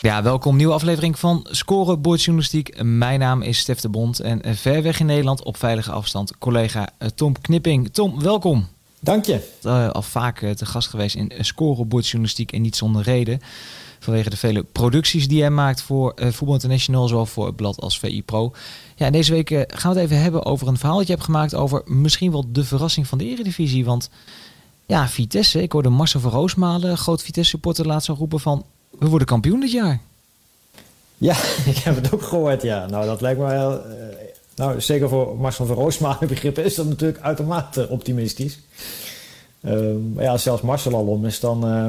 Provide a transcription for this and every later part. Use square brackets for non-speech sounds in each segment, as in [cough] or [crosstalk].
Ja, welkom. Nieuwe aflevering van Scorebordjournalistiek. Mijn naam is Stef de Bond en ver weg in Nederland op veilige afstand collega Tom Knipping. Tom, welkom. Dank je. Uh, al vaak te gast geweest in Scorebordjournalistiek en niet zonder reden. Vanwege de vele producties die hij maakt voor uh, Voetbal International, zowel voor het blad als VI Pro. Ja, deze week uh, gaan we het even hebben over een verhaal dat je hebt gemaakt over misschien wel de verrassing van de Eredivisie. Want ja, Vitesse, ik hoorde Marcel van Roosmalen, groot Vitesse supporter, laatst zo roepen van we worden kampioen dit jaar. Ja, [laughs] ik heb het ook gehoord, ja. Nou, dat lijkt me heel... Uh, nou, zeker voor Marcel van Roosmalen begrippen is dat natuurlijk uitermate optimistisch. Uh, maar ja, als zelfs Marcel al om is, dan, uh,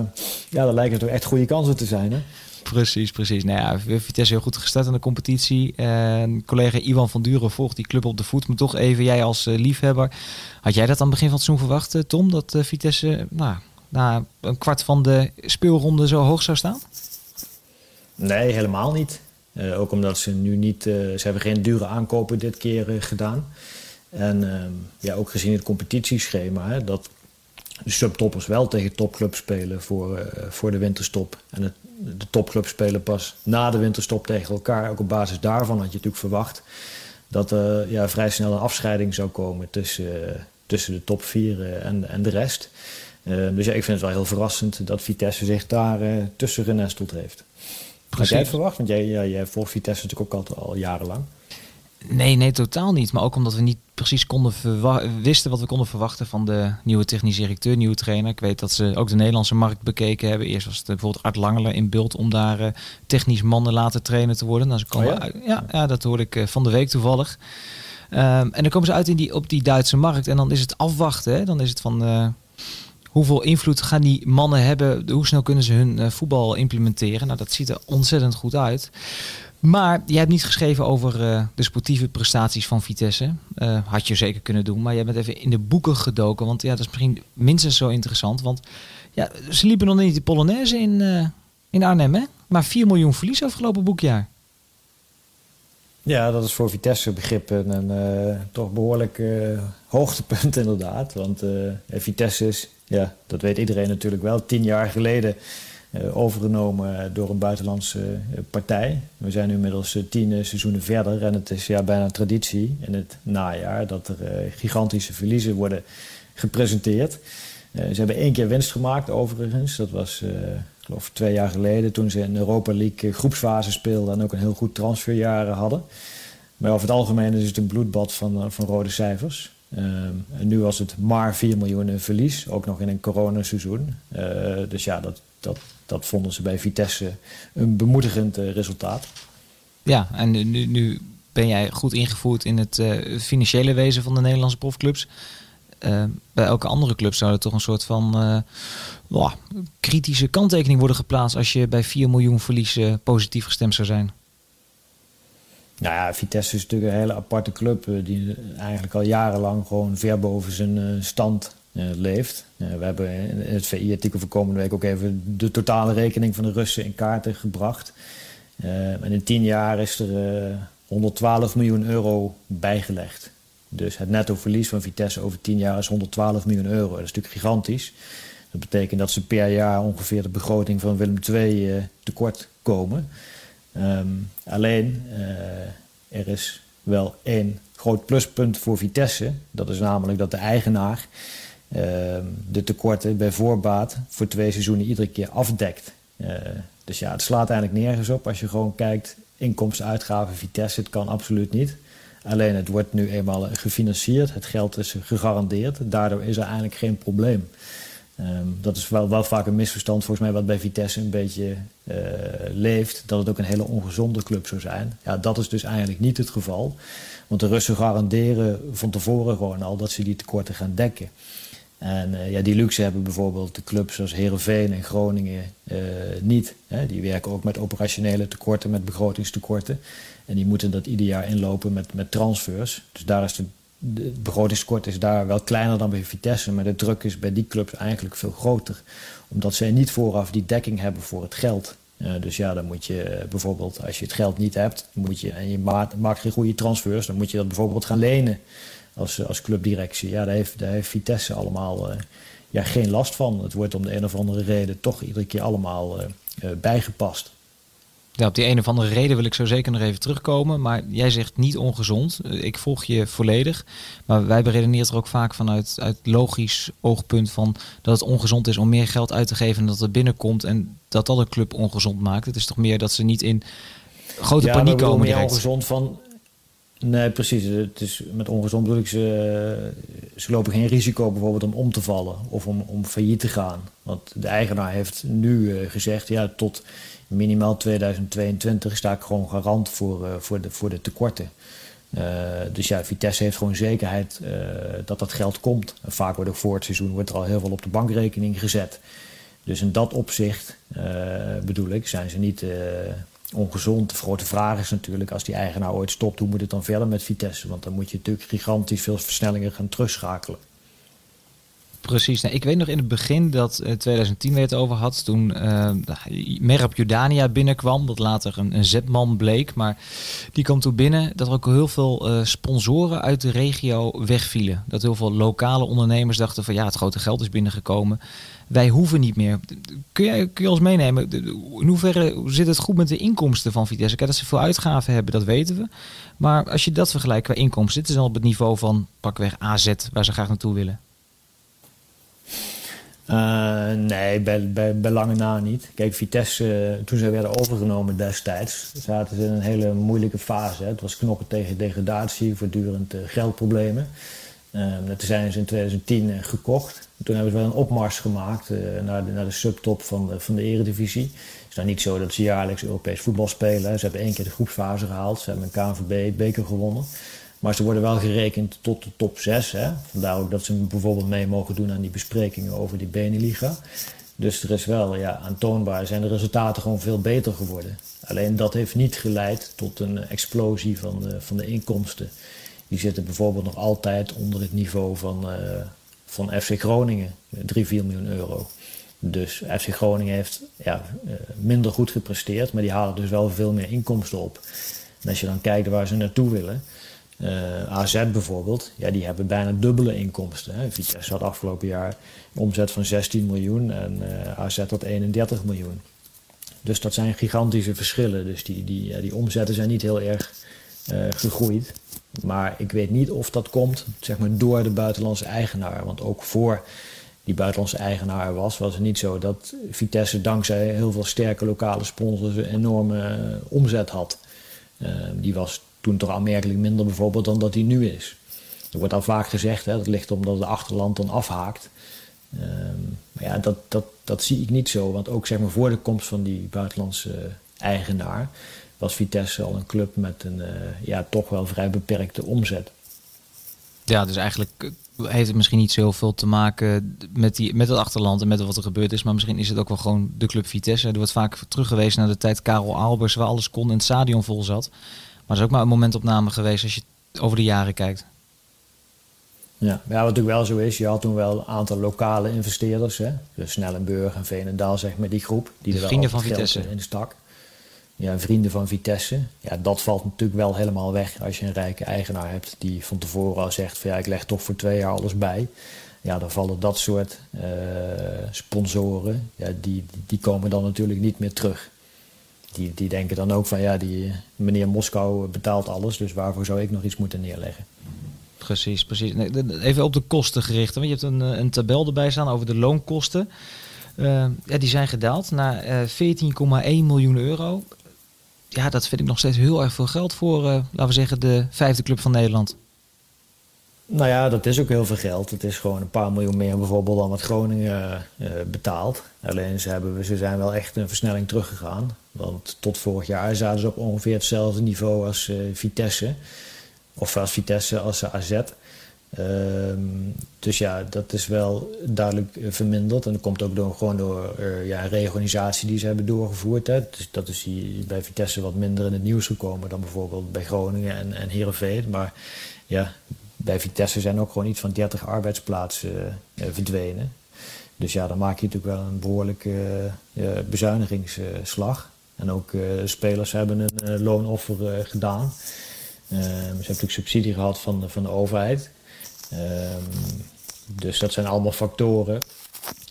ja, dan lijken het toch echt goede kansen te zijn, hè? Precies, precies. Nou ja, Vitesse heel goed gestart in de competitie. En collega Iwan van Duren volgt die club op de voet. Maar toch even, jij als liefhebber. Had jij dat aan het begin van het seizoen verwacht, Tom? Dat Vitesse nou, na een kwart van de speelronde zo hoog zou staan? Nee, helemaal niet. Uh, ook omdat ze nu niet, uh, ze hebben geen dure aankopen dit keer uh, gedaan. En ehm, ja, ook gezien het competitieschema, hè, dat de subtoppers wel tegen topclubs spelen voor, voor de winterstop. En de topclubs spelen pas na de winterstop tegen elkaar. Ook op basis daarvan had je natuurlijk verwacht dat er ja, vrij snel een afscheiding zou komen tussen, tussen de top vier en, en de rest. Ehm, dus ja, ik vind het wel heel verrassend dat Vitesse zich daar uh, tussen genesteld heeft. Precies. Had jij het verwacht? Want jij, ja, jij volgt Vitesse natuurlijk ook al, al jarenlang. Nee, nee, totaal niet. Maar ook omdat we niet precies konden wisten wat we konden verwachten van de nieuwe technisch directeur, nieuwe trainer. Ik weet dat ze ook de Nederlandse markt bekeken hebben. Eerst was het bijvoorbeeld Art Langelen in beeld om daar uh, technisch mannen laten trainen te worden. Nou, ze komen oh ja? ja? ja, dat hoorde ik uh, van de week toevallig. Um, en dan komen ze uit in die, op die Duitse markt. En dan is het afwachten. Hè? Dan is het van uh, hoeveel invloed gaan die mannen hebben? Hoe snel kunnen ze hun uh, voetbal implementeren? Nou, dat ziet er ontzettend goed uit. Maar jij hebt niet geschreven over uh, de sportieve prestaties van Vitesse. Uh, had je zeker kunnen doen. Maar jij bent even in de boeken gedoken. Want ja, dat is misschien minstens zo interessant. Want ja, ze liepen nog niet de Polonaise in, in Arnhem, hè? Maar 4 miljoen verlies afgelopen boekjaar. Ja, dat is voor Vitesse begrippen een toch behoorlijk hoogtepunt [laughs] inderdaad. Want Vitesse is, ja, dat weet iedereen natuurlijk wel, tien jaar geleden overgenomen door een buitenlandse partij. We zijn nu inmiddels tien seizoenen verder en het is ja, bijna traditie in het najaar dat er gigantische verliezen worden gepresenteerd. ze hebben één keer winst gemaakt overigens, dat was geloof twee jaar geleden, toen ze in Europa League groepsfase speelden en ook een heel goed transferjaar hadden. Maar over het algemeen is het een bloedbad van, eh, van rode cijfers. Um, en nu was het maar 4 miljoen verlies, ook nog in een coronaseizoen. Uh, dus ja, dat, dat, dat vonden ze bij Vitesse een bemoedigend uh, resultaat. Ja, en nu, nu ben jij goed ingevoerd in het uh, financiële wezen van de Nederlandse profclubs. bij elke andere club zou er toch een soort van kritische kanttekening worden geplaatst als je bij 4 miljoen verlies positief gestemd zou zijn. Nou ja, Vitesse is natuurlijk een hele aparte club eh, die eigenlijk al jarenlang gewoon ver boven zijn eh, stand uh, leeft. We hebben in het VI-artikel van komende week ook even de totale rekening van de Russen in kaarten gebracht. En in tien jaar is er 112 miljoen euro bijgelegd. Dus het netto verlies van Vitesse over tien jaar is 112 miljoen euro. Dat is natuurlijk gigantisch. Dat betekent dat ze per jaar ongeveer de begroting van Willem II tekort komen. Um, alleen, uh, er is wel één groot pluspunt voor Vitesse. Dat is namelijk dat de eigenaar uh, de tekorten bij voorbaat voor twee seizoenen iedere keer afdekt. Uh, dus ja, het slaat eigenlijk nergens op als je gewoon kijkt, inkomsten, uitgaven, Vitesse, het kan absoluut niet. Alleen het wordt nu eenmaal gefinancierd, het geld is gegarandeerd. Daardoor is er eigenlijk geen probleem. Um, dat is wel, wel vaak een misverstand volgens mij wat bij Vitesse een beetje uh, leeft. Dat het ook een hele ongezonde club zou zijn. Ja, dat is dus eigenlijk niet het geval. Want de Russen garanderen van tevoren gewoon al dat ze die tekorten gaan dekken. En ja, die luxe hebben bijvoorbeeld de clubs zoals Herenveen en Groningen niet. Hè. Die werken ook met operationele tekorten, met begrotingstekorten. En die moeten dat ieder jaar inlopen met, met transfers. Dus daar is de, de begrotingstekort is daar wel kleiner dan bij Vitesse. Maar de druk is bij die clubs eigenlijk veel groter. Omdat zij niet vooraf die dekking hebben voor het geld. Uh, dus ja, dan moet je uh, bijvoorbeeld, als je het geld niet hebt moet je, en je maakt, geen goede transfers, dan moet je dat bijvoorbeeld gaan lenen als, als clubdirectie. Ja, daar heeft, daar heeft Vitesse allemaal ja, geen last van. Het wordt om de een of andere reden toch iedere keer allemaal bijgepast. Op die een of andere reden wil ik zo zeker nog even terugkomen. Maar jij zegt niet ongezond. Ik volg je volledig. Maar wij beredeneren er ook vaak vanuit uit logisch oogpunt van dat het ongezond is om meer geld uit te geven dan dat er binnenkomt. En dat dat een club ongezond maakt. Het is toch meer dat ze niet in grote ja, paniek komen. Ja, ongezond van. Nee, precies. Het is, met ongezond bedoel ik ze, lopen geen risico bijvoorbeeld om om te vallen of om, om failliet te gaan. Want de eigenaar heeft nu uh, gezegd, ja, tot minimaal 2022 sta ik gewoon garant voor, uh, voor, de, voor de tekorten. Uh, dus ja, Vitesse heeft gewoon zekerheid dat dat geld komt. En vaak wordt ook voor het seizoen wordt er al heel veel op de bankrekening gezet. Dus in dat opzicht bedoel ik, zijn ze niet ongezond. De grote vraag is natuurlijk, als die eigenaar ooit stopt, hoe moet het dan verder met Vitesse? Want dan moet je natuurlijk gigantisch veel versnellingen gaan terugschakelen. Precies. Nou, ik weet nog in het begin dat uh, 2010 werd het over had. Toen uh, Merab Jordania binnenkwam. Dat later een, een zetman bleek. Maar die kwam toen binnen dat er ook heel veel uh, sponsoren uit de regio wegvielen. Dat heel veel lokale ondernemers dachten van ja, het grote geld is binnengekomen. Wij hoeven niet meer. Kun je, kun je ons meenemen? In hoeverre zit het goed met de inkomsten van Vitesse? Kijk, dat ze veel uitgaven hebben, dat weten we. Maar als je dat vergelijkt qua inkomsten, zitten ze dan op het niveau van pakweg AZ, waar ze graag naartoe willen. Uh, nee, bij, bij, lange na niet. Kijk, Vitesse, uh, toen ze werden overgenomen destijds, zaten ze in een hele moeilijke fase. Hè. Het was knokken tegen degradatie, voortdurend uh, geldproblemen. Toen zijn ze in 2010 gekocht. Toen hebben ze wel een opmars gemaakt naar, de, naar de subtop van de, van de eredivisie. Het is nou niet zo dat ze jaarlijks Europees voetbal spelen. Ze hebben één keer de groepsfase gehaald. Ze hebben een KNVB-beker gewonnen. Maar ze worden wel gerekend tot de top 6. Hè? Vandaar ook dat ze bijvoorbeeld mee mogen doen aan die besprekingen over die Beneliga. Dus er is wel, ja, aantoonbaar zijn de resultaten gewoon veel beter geworden. Alleen dat heeft niet geleid tot een explosie van van de inkomsten. Die zitten bijvoorbeeld nog altijd onder het niveau van, uh, van FC Groningen, 3, 4 miljoen euro. Dus FC Groningen heeft ja, uh, minder goed gepresteerd, maar die halen dus wel veel meer inkomsten op. En als je dan kijkt waar ze naartoe willen, eh, AZ bijvoorbeeld, ja, die hebben bijna dubbele inkomsten. Hè. Vitesse had afgelopen jaar een omzet van 16 miljoen en eh, AZ had 31 miljoen. Dus dat zijn gigantische verschillen. Dus die, die, die omzetten zijn niet heel erg gegroeid. Maar ik weet niet of dat komt zeg maar, door de buitenlandse eigenaar. Want ook voor die buitenlandse eigenaar was, was het niet zo dat Vitesse dankzij heel veel sterke lokale sponsors een enorme omzet had. die was toen toch aanmerkelijk minder bijvoorbeeld dan dat hij nu is. Er wordt al vaak gezegd, hè, dat ligt omdat het achterland dan afhaakt. Um, maar ja, dat, dat, dat zie ik niet zo. Want ook zeg maar, voor de komst van die buitenlandse eigenaar was Vitesse al een club met een uh, ja, toch wel vrij beperkte omzet. Ja, dus eigenlijk eh, heeft het misschien niet zo veel te maken met, die, met het achterland en met wat er gebeurd is. Maar misschien is het ook wel gewoon de club Vitesse. Er wordt vaak teruggewezen naar de tijd Karel Albers, waar alles kon en het stadion vol zat. Maar het is ook maar een momentopname geweest als je over de jaren kijkt. Ja, ja, wat natuurlijk wel zo is, je had toen wel een aantal lokale investeerders. Hè? Dus Snellenburg en Veenendaal, zeg maar, die groep. Die de vrienden van Vitesse. In de stak. Ja, vrienden van Vitesse. Ja, dat valt natuurlijk wel helemaal weg als je een rijke eigenaar hebt die van tevoren al zegt van ja, ik leg toch voor twee jaar alles bij. Ja, dan vallen dat soort uh, sponsoren, ja, die, die komen dan natuurlijk niet meer terug die, die denken dan ook van ja, die meneer Moskou betaalt alles, dus waarvoor zou ik nog iets moeten neerleggen? Precies, precies. Even op de kosten gericht. Want je hebt een, eh, een tabel erbij staan over de loonkosten. Uh, ja, die zijn gedaald naar uh, eh, 14,1 miljoen euro. Ja, dat vind ik nog steeds heel erg veel geld voor, uh, laten we zeggen, de vijfde club van Nederland. Nou ja, dat is ook heel veel geld. Het is gewoon een paar miljoen meer bijvoorbeeld dan wat Groningen uh, betaalt. Alleen ze, hebben, ze zijn wel echt een versnelling teruggegaan. Want tot vorig jaar zaten ze op ongeveer hetzelfde niveau als Vitesse. Of als Vitesse als AZ. Ehm, dus ja, dat is wel duidelijk verminderd. En dat komt ook door, gewoon door uh, ja, een reorganisatie die ze hebben doorgevoerd. Hè. Dus dat is bij Vitesse wat minder in het nieuws gekomen dan bijvoorbeeld bij Groningen en, en. Maar ja, bij Vitesse zijn ook gewoon iets van 30 arbeidsplaatsen uh, verdwenen. Dus ja, dan maak je natuurlijk wel een behoorlijke bezuinigingsslag. En ook spelers hebben een loonoffer gedaan. Ehm, ze hebben natuurlijk subsidie gehad van van de overheid. Ehm, dus dat zijn allemaal factoren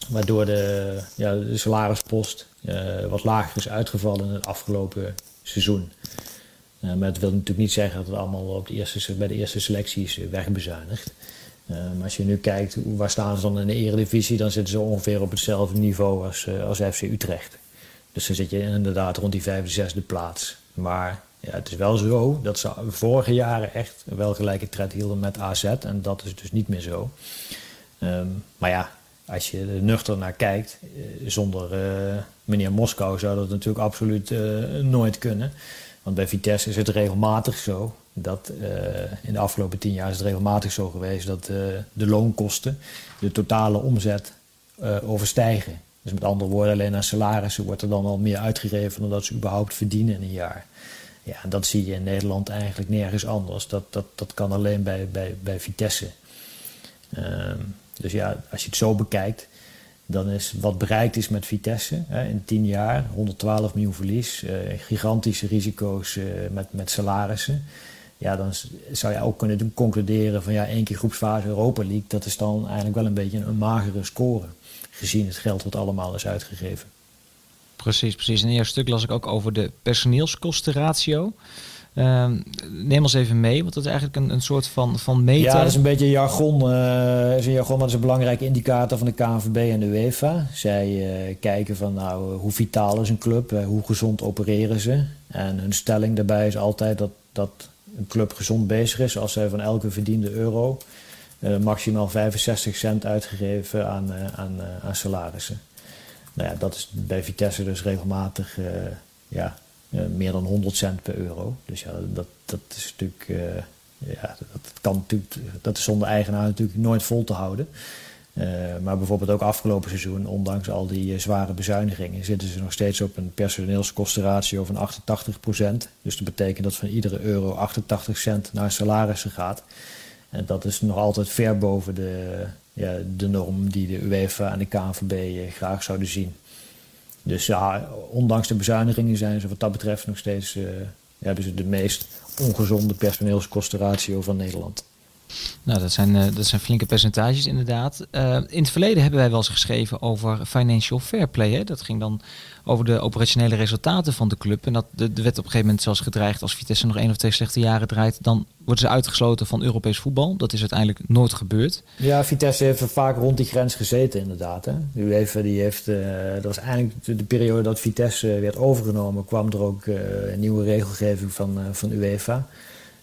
waardoor de, ja, de salarispost uh, wat lager is uitgevallen in het afgelopen seizoen. Uh, maar dat wil natuurlijk niet zeggen dat het allemaal op de eerste, bij de eerste selectie is wegbezuinigd. Maar als je nu kijkt, waar staan ze dan in de eredivisie, dan zitten ze ongeveer op hetzelfde niveau als, als FC Utrecht. Dus dan zit je inderdaad rond die vijfde, zesde plaats. Maar ja, het is wel zo dat ze vorige jaren echt wel gelijke tred hielden met AZ. En dat is dus niet meer zo. Um, maar ja, als je er nuchter naar kijkt, eh, zonder uh, meneer Moskou zou dat natuurlijk absoluut uh, nooit kunnen. Want bij Vitesse is het regelmatig zo dat in de afgelopen tien jaar is het regelmatig zo geweest dat de loonkosten de totale omzet overstijgen. Dus met andere woorden, alleen aan salarissen wordt er dan al meer uitgegeven dan dat ze überhaupt verdienen in een jaar. Ja, dat zie je in Nederland eigenlijk nergens anders. Dat, dat, dat kan alleen bij, bij, bij Vitesse. Um, dus ja, als je het zo bekijkt, dan is wat bereikt is met Vitesse hè, in 10 jaar, 112 miljoen verlies, uh, gigantische risico's uh, met, met salarissen. Ja, dan zou je ook kunnen concluderen van ja, één keer groepsfase Europa League, dat is dan eigenlijk wel een beetje een magere score, gezien het geld wat allemaal is uitgegeven. Precies, precies. In eerste stuk las ik ook over de personeelskostenratio. Uh, neem ons even mee, want dat is eigenlijk een, een soort van, van meter. Ja, dat is een beetje jargon. Uh, is een jargon, maar dat is een belangrijke indicator van de KNVB en de UEFA. Zij uh, kijken van nou, hoe vitaal is een club, hoe gezond opereren ze. En hun stelling daarbij is altijd dat, dat een club gezond bezig is als zij van elke verdiende euro maximaal 65 cent uitgegeven aan, aan, aan salarissen. Nou ja, dat is bij Vitesse dus regelmatig uh, ja, uh, meer dan 100 cent per euro. Dus ja, dat, dat is natuurlijk, uh, ja, dat, kan natuurlijk, dat zonder eigenaar natuurlijk nooit vol te houden. maar bijvoorbeeld ook afgelopen seizoen, ondanks al die zware bezuinigingen, zitten ze nog steeds op een personeelskostenratio van 88% Dus dat betekent dat van iedere euro 88 cent naar salarissen gaat. En dat is nog altijd ver boven de, ja, de norm die de UEFA en de KNVB eh, graag zouden zien. Dus ja, ondanks de bezuinigingen zijn ze wat dat betreft nog steeds uh, hebben ze de meest ongezonde personeelskostenratio van Nederland. Nou, dat zijn, uh, dat zijn flinke percentages inderdaad. Uh, in het verleden hebben wij wel eens geschreven over financial fair play. Hè? Dat ging dan over de operationele resultaten van de club. En dat de, de werd op een gegeven moment zelfs gedreigd als Vitesse nog één of twee slechte jaren draait, dan worden ze uitgesloten van Europees voetbal. Dat is uiteindelijk nooit gebeurd. Ja, Vitesse heeft vaak rond die grens gezeten inderdaad. Hè. De UEFA die heeft, uh, dat was eigenlijk de, de, periode dat Vitesse werd overgenomen, kwam er ook nieuwe regelgeving van, van UEFA.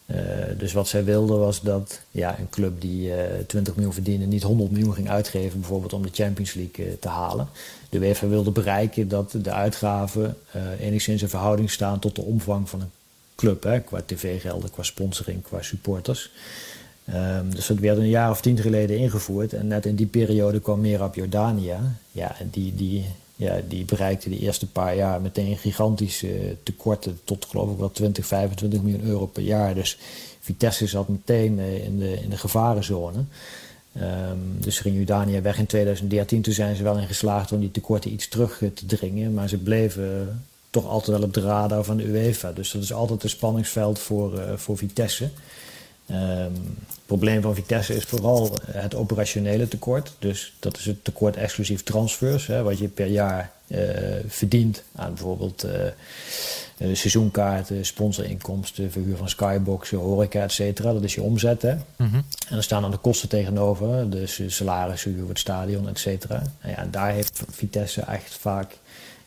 Uh, dus wat zij wilden was dat ja, een club die uh, 20 miljoen verdiende niet 100 miljoen ging uitgeven, bijvoorbeeld om de Champions League uh, te halen. De UEFA wilde bereiken dat de uitgaven enigszins in verhouding staan tot de omvang van een club. Hè, qua tv-gelden, qua sponsoring, qua supporters. Um, dus dat werd een jaar of tien geleden ingevoerd. En net in die periode kwam Merab Jordania. Ja, die, die, ja, die bereikte de eerste paar jaar meteen gigantische tekorten. Tot geloof ik wel 20, 25 miljoen euro per jaar. Dus Vitesse zat meteen in de, in de gevarenzone. Um, dus ging Jordania weg in 2013. Toen zijn ze wel in geslaagd om die tekorten iets terug te dringen. Maar ze bleven toch altijd wel op de radar van de UEFA. Dus dat is altijd een spanningsveld voor, voor Vitesse. Um, het probleem van Vitesse is vooral het operationele tekort. Dus dat is het tekort exclusief transfers. Hè, wat je per jaar uh, verdient aan bijvoorbeeld uh, seizoenkaarten, sponsorinkomsten, verhuur van skyboxen, horeca, et cetera. Dat is je omzet. Hè? Mm -hmm. En er staan dan de kosten tegenover. Dus salarissen, huur voor het stadion, et cetera. En ja, daar heeft Vitesse echt vaak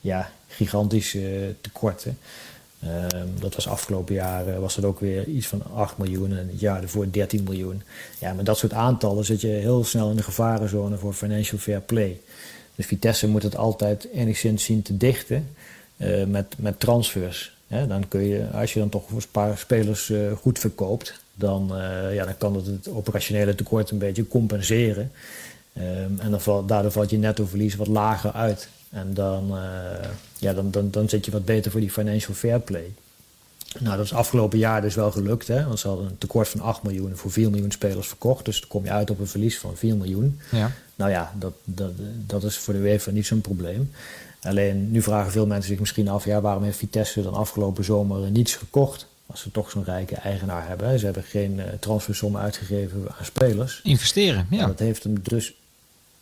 ja, gigantische tekorten. Um, dat was afgelopen jaar was het ook weer iets van 8 miljoen en het jaar ervoor 13 miljoen. Ja, met dat soort aantallen zit je heel snel in de gevarenzone voor financial fair play. Dus Vitesse moet het altijd enigszins zien te dichten uh, met, met transfers. dan kun je, als je dan toch een paar spelers uh, goed verkoopt, dan, ja, dan kan dat het operationele tekort een beetje compenseren. Ehm, en daardoor valt je nettoverlies wat lager uit. En dan, ja, dan, dan, dan zit je wat beter voor die financial fair play. Nou, dat is afgelopen jaar dus wel gelukt. Hè? Want ze hadden een tekort van 8 miljoen voor 4 miljoen spelers verkocht. Dus dan kom je uit op een verlies van 4 miljoen. Ja. Nou ja, dat, dat, dat is voor de UEFA niet zo'n probleem. Alleen nu vragen veel mensen zich misschien af... Ja, waarom heeft Vitesse dan afgelopen zomer niets gekocht? Als ze toch zo'n rijke eigenaar hebben. Ze hebben geen uh, transfersommen uitgegeven aan spelers. Investeren, ja. dat heeft hem dus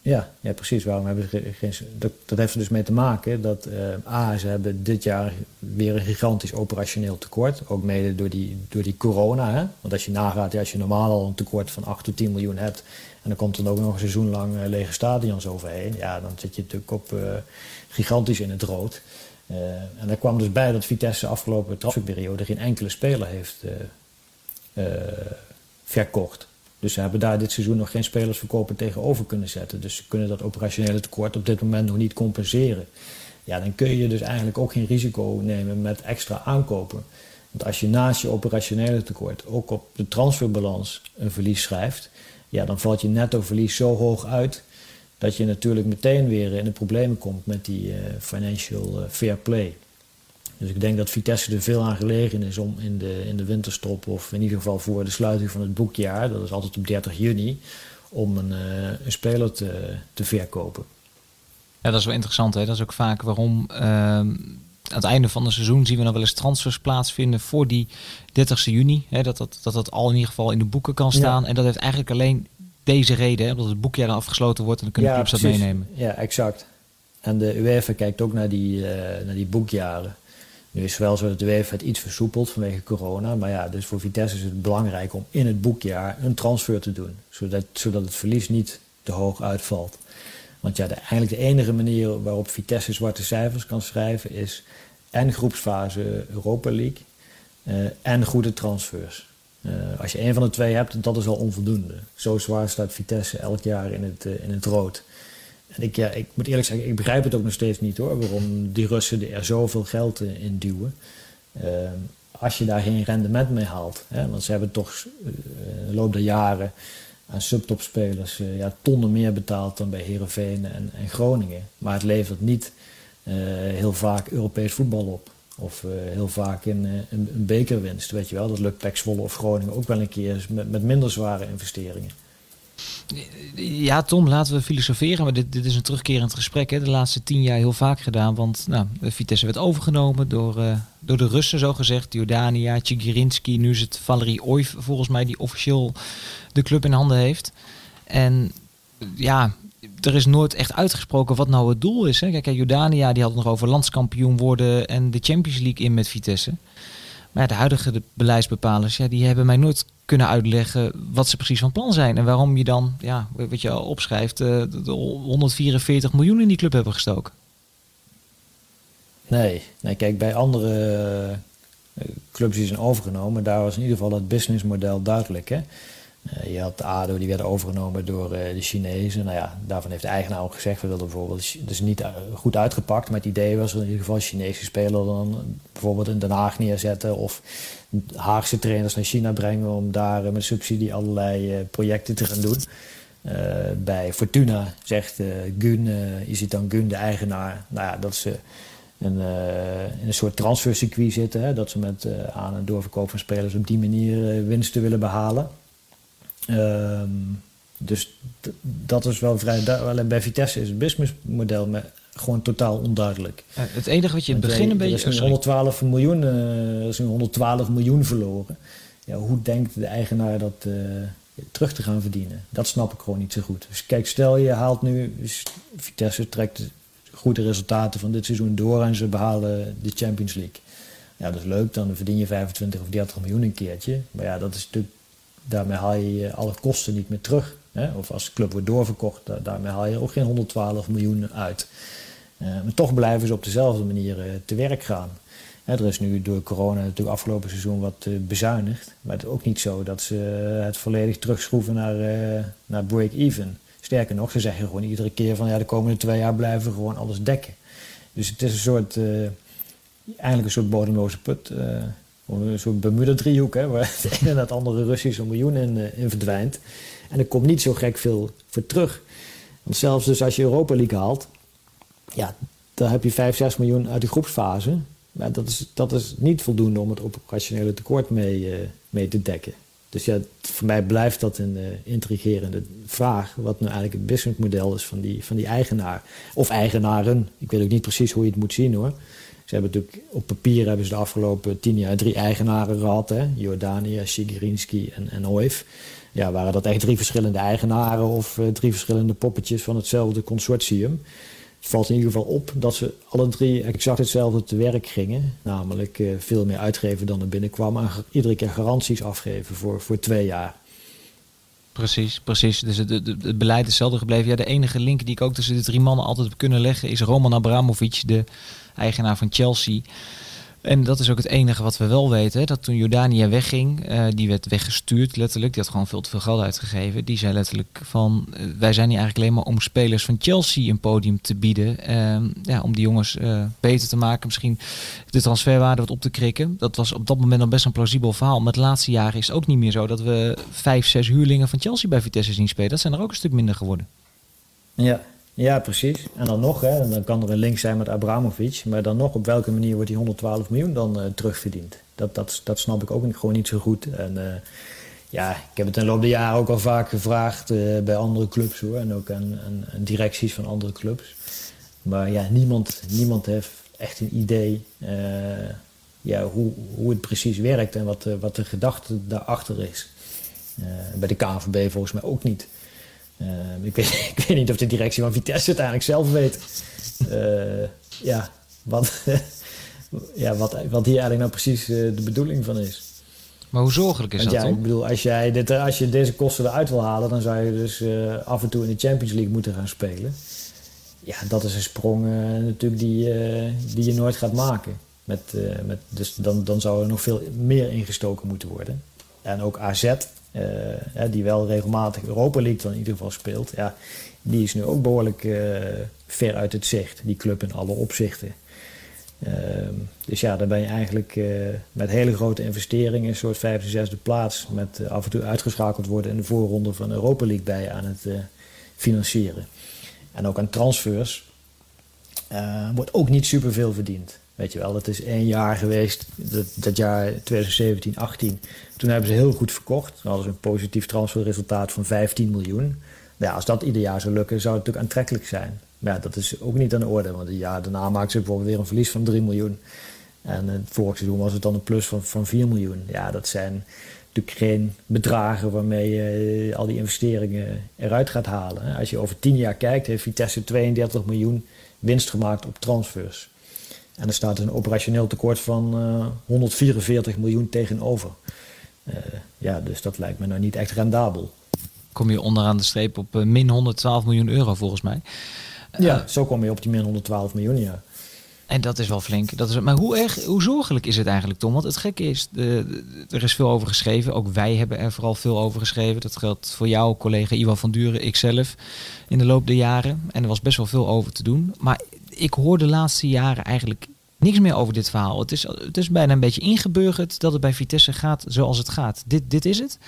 ja, ja, precies. Waarom hebben ze geen. Dat, dat heeft er dus mee te maken dat. Uh, A, ze hebben dit jaar weer een gigantisch operationeel tekort. Ook mede door die, door die corona. Hè? Want als je nagaat, ja, als je normaal al een tekort van 8 tot 10 miljoen hebt. en dan komt er ook nog een seizoen lang uh, lege stadions overheen. ja, dan zit je natuurlijk op uh, gigantisch in het rood. en daar kwam dus bij dat Vitesse afgelopen transferperiode geen enkele speler heeft verkocht. Dus ze hebben daar dit seizoen nog geen spelersverkopen tegenover kunnen zetten. Dus ze kunnen dat operationele tekort op dit moment nog niet compenseren. Ja, dan kun je dus eigenlijk ook geen risico nemen met extra aankopen. Want als je naast je operationele tekort ook op de transferbalans een verlies schrijft, ja, dan valt je netto verlies zo hoog uit dat je natuurlijk meteen weer in de problemen komt met die uh, financial uh, fair play. Dus ik denk dat Vitesse er veel aan gelegen is om in de, in de winterstop, of in ieder geval voor de sluiting van het boekjaar, dat is altijd op 30 juni, om een, uh, een speler te, te verkopen. Ja, dat is wel interessant. Hè? Dat is ook vaak waarom uh, aan het einde van het seizoen zien we dan wel eens transfers plaatsvinden voor die 30 juni. Hè? Dat, dat, dat dat al in ieder geval in de boeken kan staan. En dat heeft eigenlijk alleen deze reden, hè? omdat het boekjaar dan afgesloten wordt en dan kunnen ja, clubs dat meenemen. Ja, exact. En de UEFA kijkt ook naar die, uh, naar die boekjaren. Nu is het wel zo dat de UEFA het iets versoepeld vanwege corona. Maar ja, dus voor Vitesse is het belangrijk om in het boekjaar een transfer te doen. Zodat, zodat het verlies niet te hoog uitvalt. Want ja, de, eigenlijk de enige manier waarop Vitesse zwarte cijfers kan schrijven is en groepsfase Europa League uh, en goede transfers. Uh, als je een van de twee hebt, dat is al onvoldoende. Zo zwaar staat Vitesse elk jaar in het, uh, in het rood. Ik, moet eerlijk zeggen, ik begrijp het ook nog steeds niet hoor, waarom die Russen er zoveel geld in duwen. Uh, als je daar geen rendement mee haalt. Hè, want ze hebben toch uh, in de loop der jaren aan subtopspelers uh, ja, tonnen meer betaald dan bij Herenveen en, en, Groningen. Maar het levert niet uh, heel vaak Europees voetbal op. Of heel vaak een, een, bekerwinst, weet je wel. Dat lukt Pek Zwolle of Groningen ook wel een keer met, met minder zware investeringen. Ja, Tom, laten we filosoferen. Maar dit, dit is een terugkerend gesprek. Hè. De laatste tien jaar heel vaak gedaan. Want nou, Vitesse werd overgenomen door, uh, door de Russen, zo gezegd. Jordania, Tjigirinski. Nu is het Valerie Oif, volgens mij, die officieel de club in handen heeft. En ja, er is nooit echt uitgesproken wat nou het doel is. Hè. Kijk, Jordania die had het nog over landskampioen worden en de Champions League in met Vitesse. Ja, de huidige beleidsbepalers, ja, die hebben mij nooit kunnen uitleggen wat ze precies van plan zijn. En waarom je dan, ja, wat je al opschrijft, uh, de 144 miljoen in die club hebben gestoken. Nee, nee kijk, bij andere uh, clubs die zijn overgenomen, daar was in ieder geval het businessmodel duidelijk. Hè? Uh, je had ADO, die werd overgenomen door uh, de Chinezen. Nou ja, daarvan heeft de eigenaar ook gezegd, we wilden bijvoorbeeld, dus niet goed uitgepakt, maar het idee was in ieder geval Chinese speler dan bijvoorbeeld in Den Haag neerzetten of Haagse trainers naar China brengen om daar met subsidie allerlei projecten te gaan doen. bij Fortuna zegt Gun, je ziet dan Gun, de eigenaar, nou ja, dat ze in een soort transfercircuit zitten. Hè, dat ze met aan- en doorverkoop van spelers op die manier winsten willen behalen. Um, dus dat is wel vrij duidelijk. Alleen bij Vitesse is het businessmodel gewoon totaal onduidelijk. het enige wat je in het begin een beetje... Er is 112 miljoen, uh, is 112 miljoen verloren. Ja, hoe denkt de eigenaar dat uh, terug te gaan verdienen? Dat snap ik gewoon niet zo goed. Dus kijk, stel je haalt nu... Vitesse trekt goede resultaten van dit seizoen door... en ze behalen de Champions League. Ja, dat is leuk. Dan verdien je 25 of 30 miljoen een keertje. Maar ja, dat is natuurlijk daarmee haal je alle kosten niet meer terug. Hè? Of als de club wordt doorverkocht, daarmee haal je ook geen 112 miljoen uit. Uh, maar toch blijven ze op dezelfde manier uh, te werk gaan. Hè, er is nu door corona natuurlijk afgelopen seizoen wat uh, bezuinigd. Maar het is ook niet zo dat ze het volledig terugschroeven naar, naar break-even. Sterker nog, ze zeggen gewoon iedere keer van ja, de komende twee jaar blijven we gewoon alles dekken. Dus het is een soort, eigenlijk een soort bodemloze put Een soort Bermuda-driehoek, waar [laughs] het ene en het andere Russische miljoen in, in verdwijnt. En er komt niet zo gek veel voor terug. Want zelfs dus als je Europa League haalt, ja, dan heb je 5, 6 miljoen uit de groepsfase. Maar dat is, dat is niet voldoende om het operationele tekort mee, uh, mee te dekken. Dus ja, voor mij blijft dat een uh, intrigerende vraag. Wat nu eigenlijk het businessmodel is van die, van die eigenaar. Of eigenaren. Ik weet ook niet precies hoe je het moet zien hoor. Ze hebben natuurlijk op papier hebben ze de afgelopen tien jaar drie eigenaren gehad. Hè? Jordania, Sigirinski en, en. Ja, waren dat echt drie verschillende eigenaren of uh, drie verschillende poppetjes van hetzelfde consortium? Het valt in ieder geval op dat ze alle drie exact hetzelfde te werk gingen. Namelijk uh, veel meer uitgeven dan er binnenkwam. En iedere keer garanties afgeven voor, voor twee jaar. Precies, precies. Dus het, beleid is hetzelfde gebleven. Ja, de enige link die ik ook tussen de drie mannen altijd heb kunnen leggen is Roman Abramovic, de eigenaar van Chelsea. En dat is ook het enige wat we wel weten. Dat toen Jordania wegging, uh, die werd weggestuurd letterlijk. Die had gewoon veel te veel geld uitgegeven. Die zei letterlijk van, uh, wij zijn hier eigenlijk alleen maar om spelers van Chelsea een podium te bieden. Uh, ja, om die jongens eh, beter te maken. Misschien de transferwaarde wat op te krikken. Dat was op dat moment dan best een plausibel verhaal. Maar de laatste jaren is het ook niet meer zo dat we vijf, zes huurlingen van Chelsea bij Vitesse zien spelen. Dat zijn er ook een stuk minder geworden. Ja, ja, precies. En dan nog, hè, dan kan er een link zijn met Abramovic. Maar dan nog, op welke manier wordt die 112 miljoen dan uh, terugverdiend? Dat, dat, dat snap ik ook gewoon niet zo goed. En uh, ja, ik heb het in de loop der jaren ook al vaak gevraagd uh, bij andere clubs hoor. En ook aan, directies van andere clubs. Maar ja, niemand, niemand heeft echt een idee ja, hoe, hoe het precies werkt en wat, wat de gedachte daarachter is. bij de KNVB volgens mij ook niet. Uh, ik, weet, [laughs] ik, weet, niet of de directie van Vitesse het eigenlijk zelf weet. Uh, ja, wat, [laughs] ja wat, wat hier eigenlijk nou precies uh, de bedoeling van is. Maar hoe zorgelijk is Want dat ja, dan? Ik bedoel, als, jij dit, als je deze kosten eruit wil halen, dan zou je dus af en toe in de Champions League moeten gaan spelen. Ja, dat is een sprong natuurlijk die, die je nooit gaat maken. Met, met, dus dan, dan zou er nog veel meer ingestoken moeten worden. En ook AZ, die wel regelmatig Europa League dan in ieder geval speelt, ja, die is nu ook behoorlijk uh, ver uit het zicht, die club in alle opzichten. Uh, dus ja, dan ben je eigenlijk met hele grote investeringen, een soort vijfde, zesde plaats, met af en toe uitgeschakeld worden in de voorronde van Europa League bij aan het financieren. En ook aan transfers wordt ook niet superveel verdiend. Weet je wel, dat is één jaar geweest, dat, dat jaar 2017, 18. Toen hebben ze heel goed verkocht. Dan hadden ze een positief transferresultaat van 15 miljoen. Ja, als dat ieder jaar zou lukken, zou het natuurlijk aantrekkelijk zijn. Maar dat is ook niet aan de orde. Want het jaar daarna maakten ze bijvoorbeeld weer een verlies van 3 miljoen. En het vorig seizoen was het dan een plus van, van 4 miljoen. Ja, dat zijn natuurlijk geen bedragen waarmee je al die investeringen eruit gaat halen. Als je over 10 jaar kijkt, heeft Vitesse 32 miljoen winst gemaakt op transfers. En er staat een operationeel tekort van uh, 144 miljoen tegenover. Uh, ja, dus dat lijkt me nou niet echt rendabel. Kom je onderaan de streep op uh, min 112 miljoen euro volgens mij. Ja, zo kom je op die min 112 miljoen, ja. En dat is wel flink. Dat is, maar hoe, erg, hoe zorgelijk is het eigenlijk, Tom? Want het gekke is, de, er is veel over geschreven. Ook wij hebben er vooral veel over geschreven. Dat geldt voor jou, collega Iwan van Duren, ikzelf, in de loop der jaren. En er was best wel veel over te doen. Maar ik hoor de laatste jaren eigenlijk niks meer over dit verhaal. Het is, het is bijna een beetje ingeburgerd dat het bij Vitesse gaat zoals het gaat. Dit, dit is het.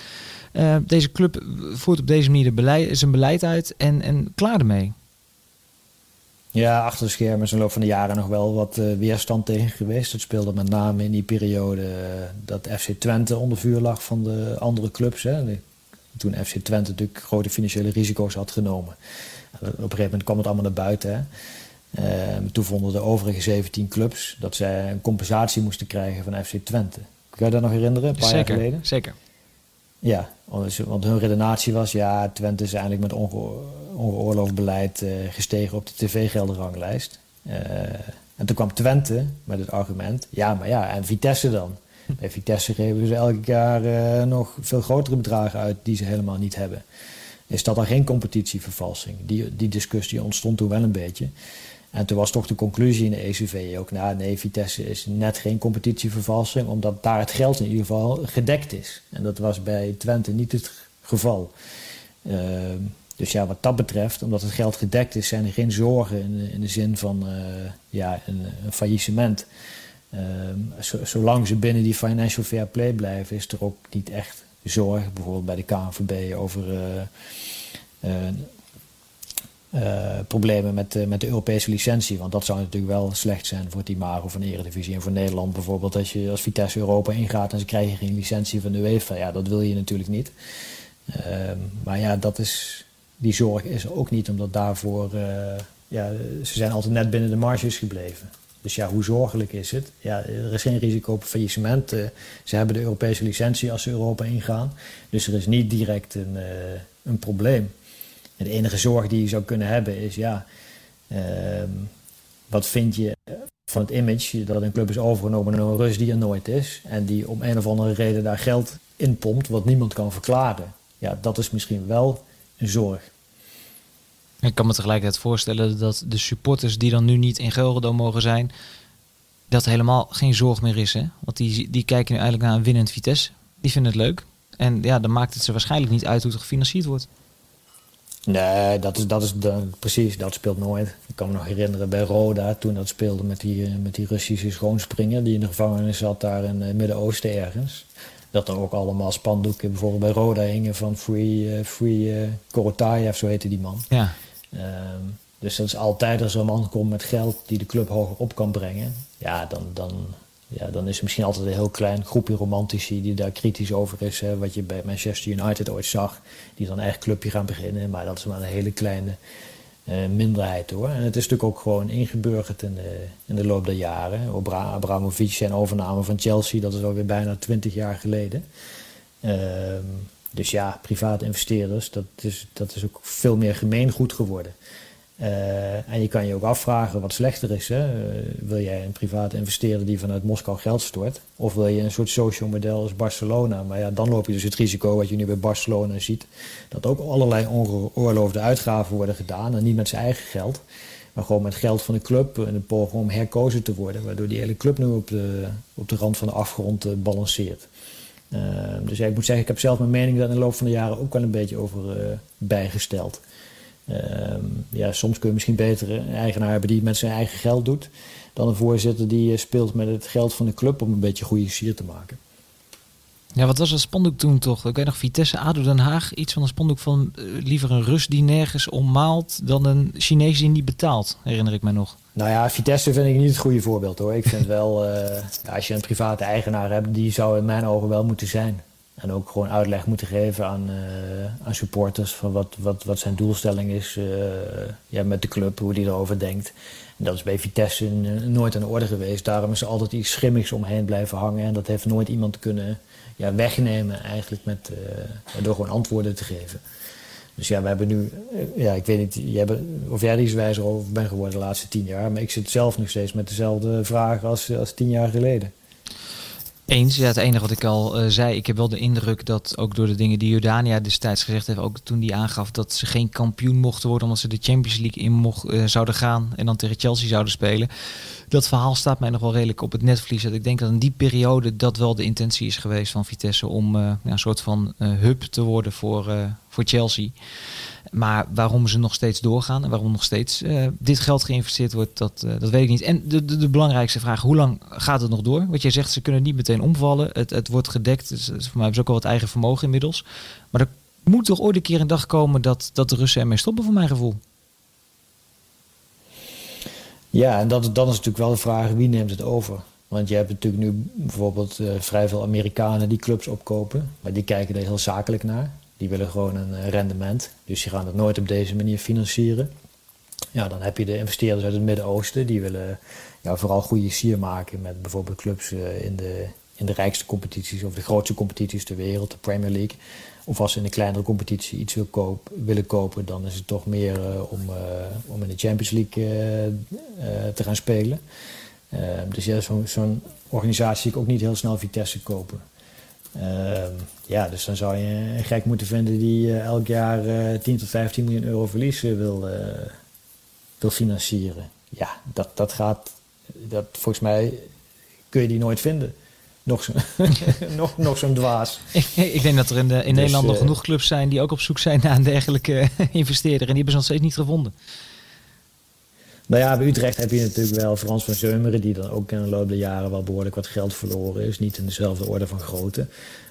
Uh, deze club voert op deze manier de beleid, zijn beleid uit en, en klaar ermee. Ja, achter de schermen is in de loop van de jaren nog wel wat uh, weerstand tegen geweest. Het speelde met name in die periode uh, dat FC Twente onder vuur lag van de andere clubs. Hè. Toen FC Twente natuurlijk grote financiële risico's had genomen. op een gegeven moment kwam het allemaal naar buiten. Hè. Uh, toen vonden de overige 17 clubs dat zij een compensatie moesten krijgen van FC Twente. Kun je dat nog herinneren, een paar zeker, jaar geleden? Zeker. Ja, want hun redenatie was... ja, Twente is eigenlijk met onge ongeoorloofd beleid uh, gestegen op de tv-geldenranglijst. Uh, en toen kwam Twente met het argument... ja, maar ja, en Vitesse dan? Bij Vitesse geven ze elk jaar uh, nog veel grotere bedragen uit... die ze helemaal niet hebben. Is dat dan geen competitievervalsing? Die, die discussie ontstond toen wel een beetje... En toen was toch de conclusie in de ECV ook, nou nee, Vitesse is net geen competitievervalsing, omdat daar het geld in ieder geval gedekt is. En dat was bij Twente niet het geval. Uh, dus ja, wat dat betreft, omdat het geld gedekt is, zijn er geen zorgen in de, in de zin van uh, ja, een, faillissement. Ehm, zolang ze binnen die financial fair play blijven, is er ook niet echt zorg, bijvoorbeeld bij de KNVB, over uh, problemen met, met de Europese licentie. Want dat zou natuurlijk wel slecht zijn voor het imago van Eredivisie. En voor Nederland bijvoorbeeld, als je als Vitesse Europa ingaat en ze krijgen geen licentie van de UEFA. Ja, dat wil je natuurlijk niet. Ehm, maar ja, dat is, die zorg is er ook niet, omdat daarvoor... Uh, ja, ze zijn altijd net binnen de marges gebleven. Dus ja, hoe zorgelijk is het? Ja, er is geen risico op faillissement. Ze hebben de Europese licentie als ze Europa ingaan. Dus er is niet direct een, een probleem. En de enige zorg die je zou kunnen hebben is, ja, ehm, wat vind je van het image dat een club is overgenomen door een Rus die er nooit is. En die om een of andere reden daar geld in pompt wat niemand kan verklaren. Ja, dat is misschien wel een zorg. Ik kan me tegelijkertijd voorstellen dat de supporters die dan nu niet in Gelredome mogen zijn, dat helemaal geen zorg meer is. Hè? Want die, die kijken nu eigenlijk naar een winnend Vitesse. Die vinden het leuk. En ja, dan maakt het ze waarschijnlijk niet uit hoe het gefinancierd wordt. Nee, dat is, dat is de, precies, dat speelt nooit. Ik kan me nog herinneren bij Roda, toen dat speelde met die, eh, met die Russische schoonspringer... die in de gevangenis zat daar in het Midden-Oosten ergens. Dat er ook allemaal spandoeken bijvoorbeeld bij Roda hingen van Free, uh, free uh, Korotayev, zo heette die man. Ja. Um, dus dat is altijd als er een man komt met geld die de club hoger op kan brengen... ja, dan, dan, ja, dan is er misschien altijd een heel klein groepje romantici die daar kritisch over is. Hè, wat je bij Manchester United ooit zag, die dan een eigen clubje gaan beginnen. Maar dat is maar een hele kleine uh, minderheid hoor. En het is natuurlijk ook gewoon ingeburgerd in de, in de loop der jaren. Obra Abramovic zijn overname van Chelsea, dat is alweer bijna twintig jaar geleden. Uh, dus ja, private investeerders, dat is, dat is ook veel meer gemeengoed geworden. Uh, en je kan je ook afvragen wat slechter is. Hè? Uh, wil jij een private investeerder die vanuit Moskou geld stort? Of wil je een soort social model als Barcelona? Maar ja, dan loop je dus het risico wat je nu bij Barcelona ziet. Dat ook allerlei ongeoorloofde uitgaven worden gedaan. En niet met zijn eigen geld. Maar gewoon met geld van de club. In een poging om herkozen te worden. Waardoor die hele club nu op de, op de rand van de afgrond uh, balanceert. dus ja, ik moet zeggen, ik heb zelf mijn mening daar in de loop van de jaren ook wel een beetje over bijgesteld. Ehm, ja, soms kun je misschien beter een eigenaar hebben die het met zijn eigen geld doet. Dan een voorzitter die eh, speelt met het geld van de club om een beetje goede sier te maken. Ja, wat was dat spandoek toen toch? Ik weet nog Vitesse ADO Den Haag. Iets van een spandoek van uh, liever een Rus die nergens ommaalt dan een Chinees die niet betaalt. Herinner ik me nog. Nou ja, Vitesse vind ik niet het goede voorbeeld hoor. Ik vind wel, uh, [laughs] als je een private eigenaar hebt, die zou in mijn ogen wel moeten zijn. En ook gewoon uitleg moeten geven aan, uh, aan supporters van wat, wat, wat zijn doelstelling is uh, ja, met de club, hoe die erover denkt. En dat is bij Vitesse nooit aan de orde geweest. Daarom is er altijd iets schimmigs omheen blijven hangen. En dat heeft nooit iemand kunnen ja, wegnemen eigenlijk met, uh, door gewoon antwoorden te geven. Dus ja, we hebben nu, ja, ik weet niet jij of jij er iets wijzer over bent geworden de laatste tien jaar. Maar ik zit zelf nog steeds met dezelfde vragen als, als tien jaar geleden. Eens, ja, het enige wat ik al uh, zei, ik heb wel de indruk dat ook door de dingen die Jordania destijds gezegd heeft, ook toen die aangaf dat ze geen kampioen mochten worden omdat ze de Champions League in mocht, uh, zouden gaan en dan tegen Chelsea zouden spelen. Dat verhaal staat mij nog wel redelijk op het netvlies. Dat ik denk dat in die periode dat wel de intentie is geweest van Vitesse om ja, een soort van hub te worden voor, voor Chelsea. Maar waarom ze nog steeds doorgaan en waarom nog steeds uh, dit geld geïnvesteerd wordt, dat, uh, dat weet ik niet. En de, de, de, belangrijkste vraag, hoe lang gaat het nog door? Wat jij zegt, ze kunnen niet meteen omvallen. Het, het wordt gedekt. Dus, voor mij hebben ze ook al wat eigen vermogen inmiddels. Maar er moet toch ooit een keer een dag komen dat, dat de Russen ermee stoppen, voor mijn gevoel. Ja, en dat, is natuurlijk wel de vraag, wie neemt het over? Want je hebt natuurlijk nu bijvoorbeeld uh, vrij veel Amerikanen die clubs opkopen. Maar die kijken er heel zakelijk naar. Die willen gewoon een rendement. Dus die gaan het nooit op deze manier financieren. Ja, dan heb je de investeerders uit het Midden-Oosten. Die willen ja, vooral goede sier maken met bijvoorbeeld clubs in de, in de rijkste competities of de grootste competities ter wereld, de Premier League. Of als ze in een kleinere competitie iets wil koop, willen kopen, dan is het toch meer om, om in de Champions League te gaan spelen. dus ja, zo'n zo organisatie zie ik ook niet heel snel Vitesse kopen. Uh, ja, dus dan zou je een gek moeten vinden die uh, elk jaar uh, 10 tot 15 miljoen euro verlies wil, wil financieren. Ja, dat, dat gaat, dat, volgens mij kun je die nooit vinden. Nog zo'n [laughs] nog, nog zo'n dwaas. Ik, denk dat er in, de, in dus, Nederland nog genoeg clubs zijn die ook op zoek zijn naar een dergelijke [laughs] investeerder. En die hebben ze nog steeds niet gevonden. Nou ja, bij Utrecht heb je natuurlijk wel Frans van Zeumeren... die dan ook in de loop der jaren wel behoorlijk wat geld verloren is. Niet in dezelfde orde van grootte.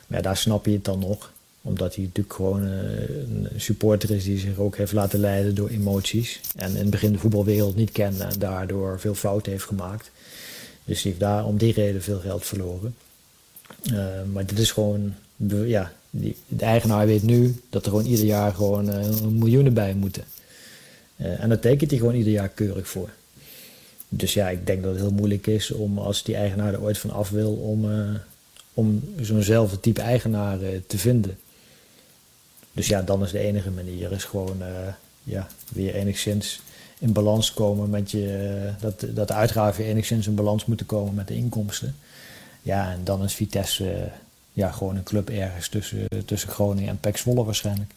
Maar ja, daar snap je het dan nog. Omdat hij natuurlijk gewoon eh, een supporter is... die zich ook heeft laten leiden door emoties. En in het begin de voetbalwereld niet kende... en daardoor veel fouten heeft gemaakt. Dus hij heeft daar om die reden veel geld verloren. Uh, maar dit is gewoon... Ja, die, de eigenaar weet nu dat er gewoon ieder jaar gewoon uh, miljoenen bij moeten. Uh, en daar tekent hij gewoon ieder jaar keurig voor. Dus ja, ik denk dat het heel moeilijk is om als die eigenaar er ooit van af wil, om, uh, om zo'nzelfde type eigenaar uh, te vinden. Dus ja, dan is de enige manier is gewoon ja, weer enigszins in balans komen met je. dat, dat de uitgaven enigszins in balans moeten komen met de inkomsten. Ja, en dan is Vitesse ja, gewoon een club ergens tussen, tussen Groningen en PEC Zwolle waarschijnlijk.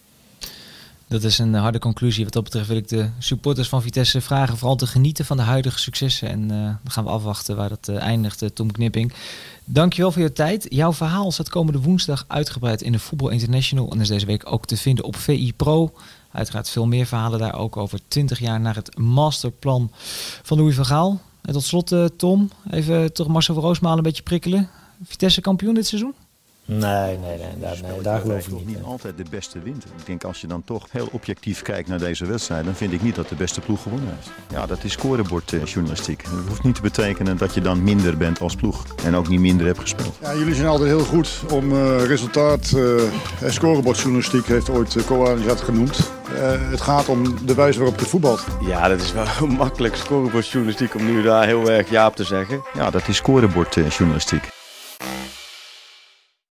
Dat is een harde conclusie. Wat dat betreft wil ik de supporters van Vitesse vragen vooral te genieten van de huidige successen. En uh, dan gaan we afwachten waar dat uh, eindigt, Tom Knipping. Dankjewel voor je tijd. Jouw verhaal staat komende woensdag uitgebreid in de Voetbal International. En is deze week ook te vinden op VI Pro. Uiteraard veel meer verhalen daar ook over 20 jaar naar het masterplan van Louis van Gaal. En tot slot, Tom, even toch Marcel van Roosmalen een beetje prikkelen. Vitesse kampioen dit seizoen? Nee, nee, nee, daar, nee, daar geloof ik niet. niet altijd de beste wint. Ik denk als je dan toch heel objectief kijkt naar deze wedstrijd, dan vind ik niet dat de beste ploeg gewonnen heeft. Ja, dat is scorebordjournalistiek. Dat hoeft niet te betekenen dat je dan minder bent als ploeg en ook niet minder hebt gespeeld. Ja, jullie zijn altijd heel goed om uh, resultaat. Uh, scorebordjournalistiek heeft ooit uh, Koan dat genoemd. Uh, het gaat om de wijze waarop je voetbalt. Ja, dat is wel [laughs] makkelijk scorebordjournalistiek om nu daar heel erg ja op te zeggen. Ja, dat is scorebordjournalistiek.